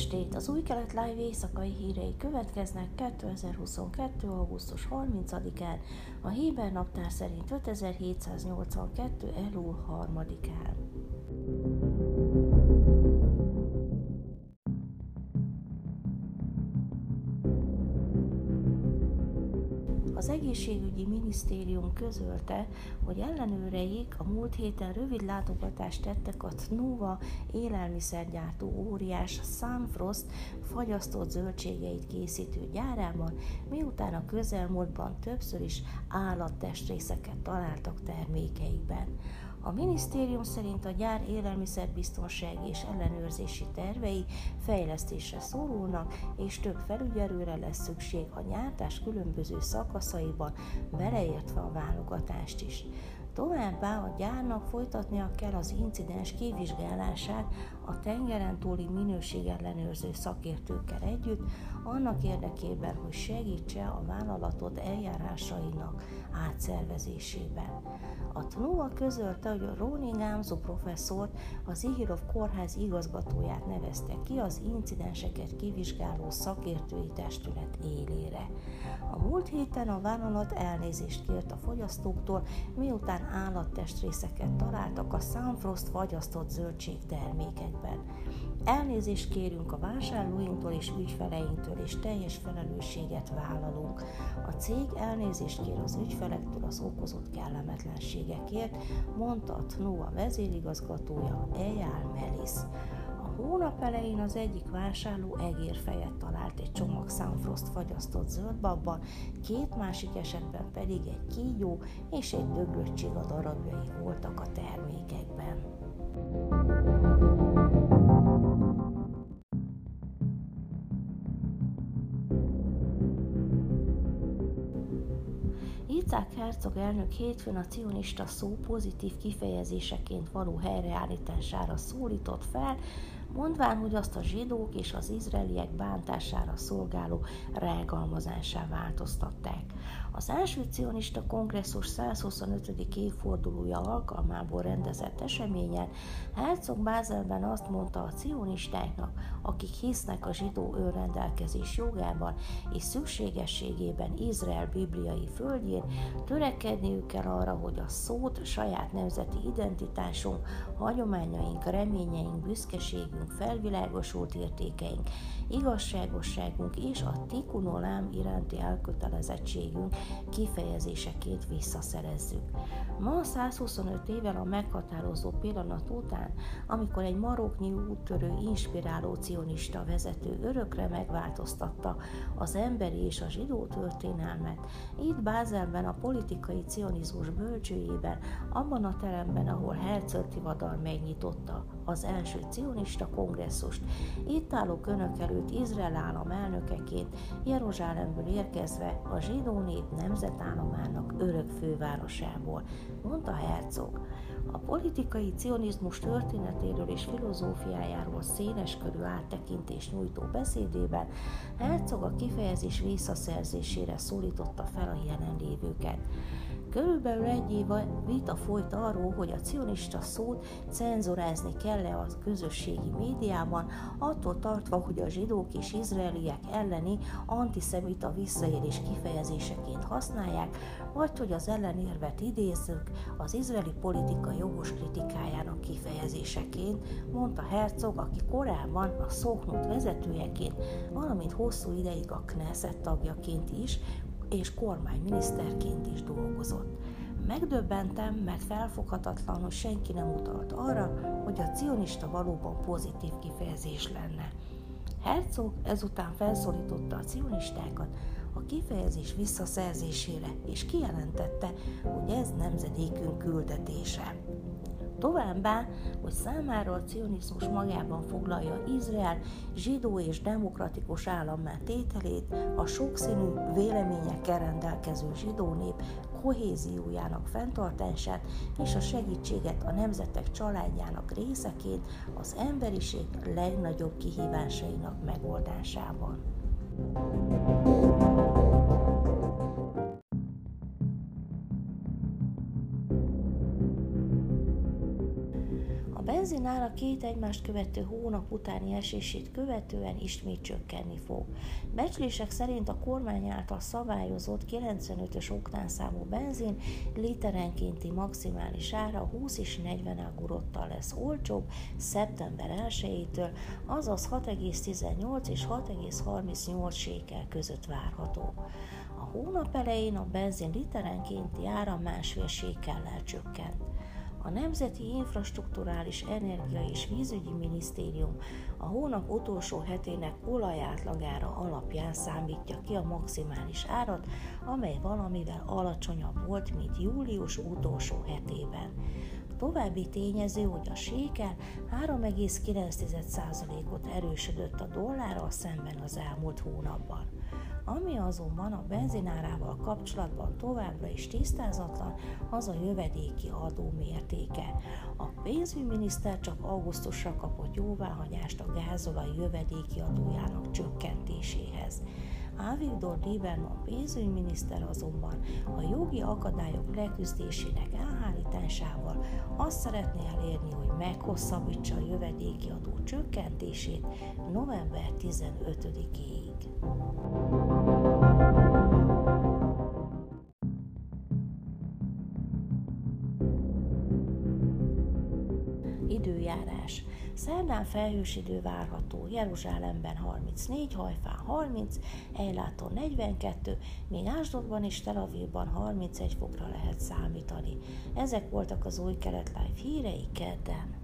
estét! Az új kelet live éjszakai hírei következnek 2022. augusztus 30-án, a Héber naptár szerint 5782. elul 3-án. Az egészségügyi minisztérium közölte, hogy ellenőreik a múlt héten rövid látogatást tettek a TNUVA élelmiszergyártó óriás Sunfrost fagyasztott zöldségeit készítő gyárában, miután a közelmúltban többször is állattestrészeket találtak termékeikben. A minisztérium szerint a gyár élelmiszerbiztonsági és ellenőrzési tervei fejlesztésre szorulnak, és több felügyelőre lesz szükség a gyártás különböző szakaszaiban, beleértve a válogatást is. Továbbá a gyárnak folytatnia kell az incidens kivizsgálását a tengeren túli minőségellenőrző szakértőkkel együtt, annak érdekében, hogy segítse a vállalatot eljárásainak átszervezésében. A TNUA közölte, hogy a Róni Gámzó professzort az Ihirov kórház igazgatóját nevezte ki az incidenseket kivizsgáló szakértői testület élére. A múlt héten a vállalat elnézést kért a fogyasztóktól, miután állattestrészeket találtak a Sunfrost fagyasztott zöldségtermékekben. Elnézést kérünk a vásárlóinktól és ügyfeleinktől, és teljes felelősséget vállalunk. A cég elnézést kér az ügyfelektől az okozott kellemetlenségekért, mondta a TNOA vezérigazgatója Eyal Melis. Hónap elején az egyik vásárló egérfejet talált egy csomag Sunfrost fagyasztott zöldbabban, két másik esetben pedig egy kígyó és egy döglött a darabjai voltak a termékekben. Icák Herzog elnök hétfőn a cionista szó pozitív kifejezéseként való helyreállítására szólított fel, mondván, hogy azt a zsidók és az izraeliek bántására szolgáló rágalmazásá változtatták. Az első cionista kongresszus 125. évfordulója alkalmából rendezett eseményen Herzog Bázelben azt mondta a cionistáknak, akik hisznek a zsidó önrendelkezés jogában és szükségességében Izrael bibliai földjén, törekedniük kell arra, hogy a szót saját nemzeti identitásunk, hagyományaink, reményeink, büszkeségünk, felvilágosult értékeink, igazságosságunk és a tikunolám iránti elkötelezettségünk kifejezéseként visszaszerezzük. Ma 125 évvel a meghatározó pillanat után, amikor egy maroknyi úttörő, inspiráló cionista vezető örökre megváltoztatta az emberi és a zsidó történelmet, itt Bázelben a politikai cionizmus bölcsőjében, abban a teremben, ahol Herzl Tivadar megnyitotta az első cionista kongresszust, itt álló önök előtt Izrael állam elnökeként Jeruzsálemből érkezve a zsidó nép nemzetállamának örök fővárosából, mondta Herzog. A politikai cionizmus történetéről és filozófiájáról széles körű áttekintést nyújtó beszédében Herzog a kifejezés visszaszerzésére szólította fel a jelenlévőket. Körülbelül egy éve vita folyt arról, hogy a cionista szót cenzorázni kell-e a közösségi médiában, attól tartva, hogy a zsidók és izraeliek elleni antiszemita visszaélés kifejezéseként használják, vagy hogy az ellenérvet idézzük az izraeli politika jogos kritikájának kifejezéseként, mondta Herzog, aki korábban a Szoknut vezetőjeként, valamint hosszú ideig a Knesset tagjaként is és kormányminiszterként is dolgozott. Megdöbbentem, mert felfoghatatlan, hogy senki nem utalt arra, hogy a cionista valóban pozitív kifejezés lenne. Herzog ezután felszólította a cionistákat a kifejezés visszaszerzésére, és kijelentette, hogy ez nemzedékünk küldetése. Továbbá, hogy számára a cionizmus magában foglalja Izrael zsidó és demokratikus állammá tételét, a sokszínű véleményekkel rendelkező zsidó nép kohéziójának fenntartását és a segítséget a nemzetek családjának részeként az emberiség legnagyobb kihívásainak megoldásában. Benzin ára két egymást követő hónap utáni esését követően ismét csökkenni fog. Becslések szerint a kormány által szabályozott 95-ös oktánszámú benzin literenkénti maximális ára 20 és 40 agurottal lesz olcsóbb szeptember 1-től, azaz 6,18 és 6,38 sékel között várható. A hónap elején a benzin literenkénti ára másfél sékellel csökkent. A Nemzeti Infrastruktúrális Energia és Vízügyi Minisztérium a hónap utolsó hetének olajátlagára alapján számítja ki a maximális árat, amely valamivel alacsonyabb volt, mint július utolsó hetében. További tényező, hogy a sékel 3,9%-ot erősödött a dollárral szemben az elmúlt hónapban. Ami azonban a benzinárával kapcsolatban továbbra is tisztázatlan, az a jövedéki adó mértéke. A pénzügyminiszter csak augusztusra kapott jóváhagyást a gázolaj jövedéki adójának csökkentéséhez. Ávigdor Lieberman pénzügyminiszter azonban a jogi akadályok leküzdésének elhárításával azt szeretné elérni, hogy meghosszabbítsa a jövedéki adó csökkentését november 15-ig. Időjárás. Szerdán felhős idő várható, Jeruzsálemben 34, Hajfán 30, Ejláton 42, míg Ásdodban és Tel Avivban 31 fokra lehet számítani. Ezek voltak az új kelet live hírei kedden.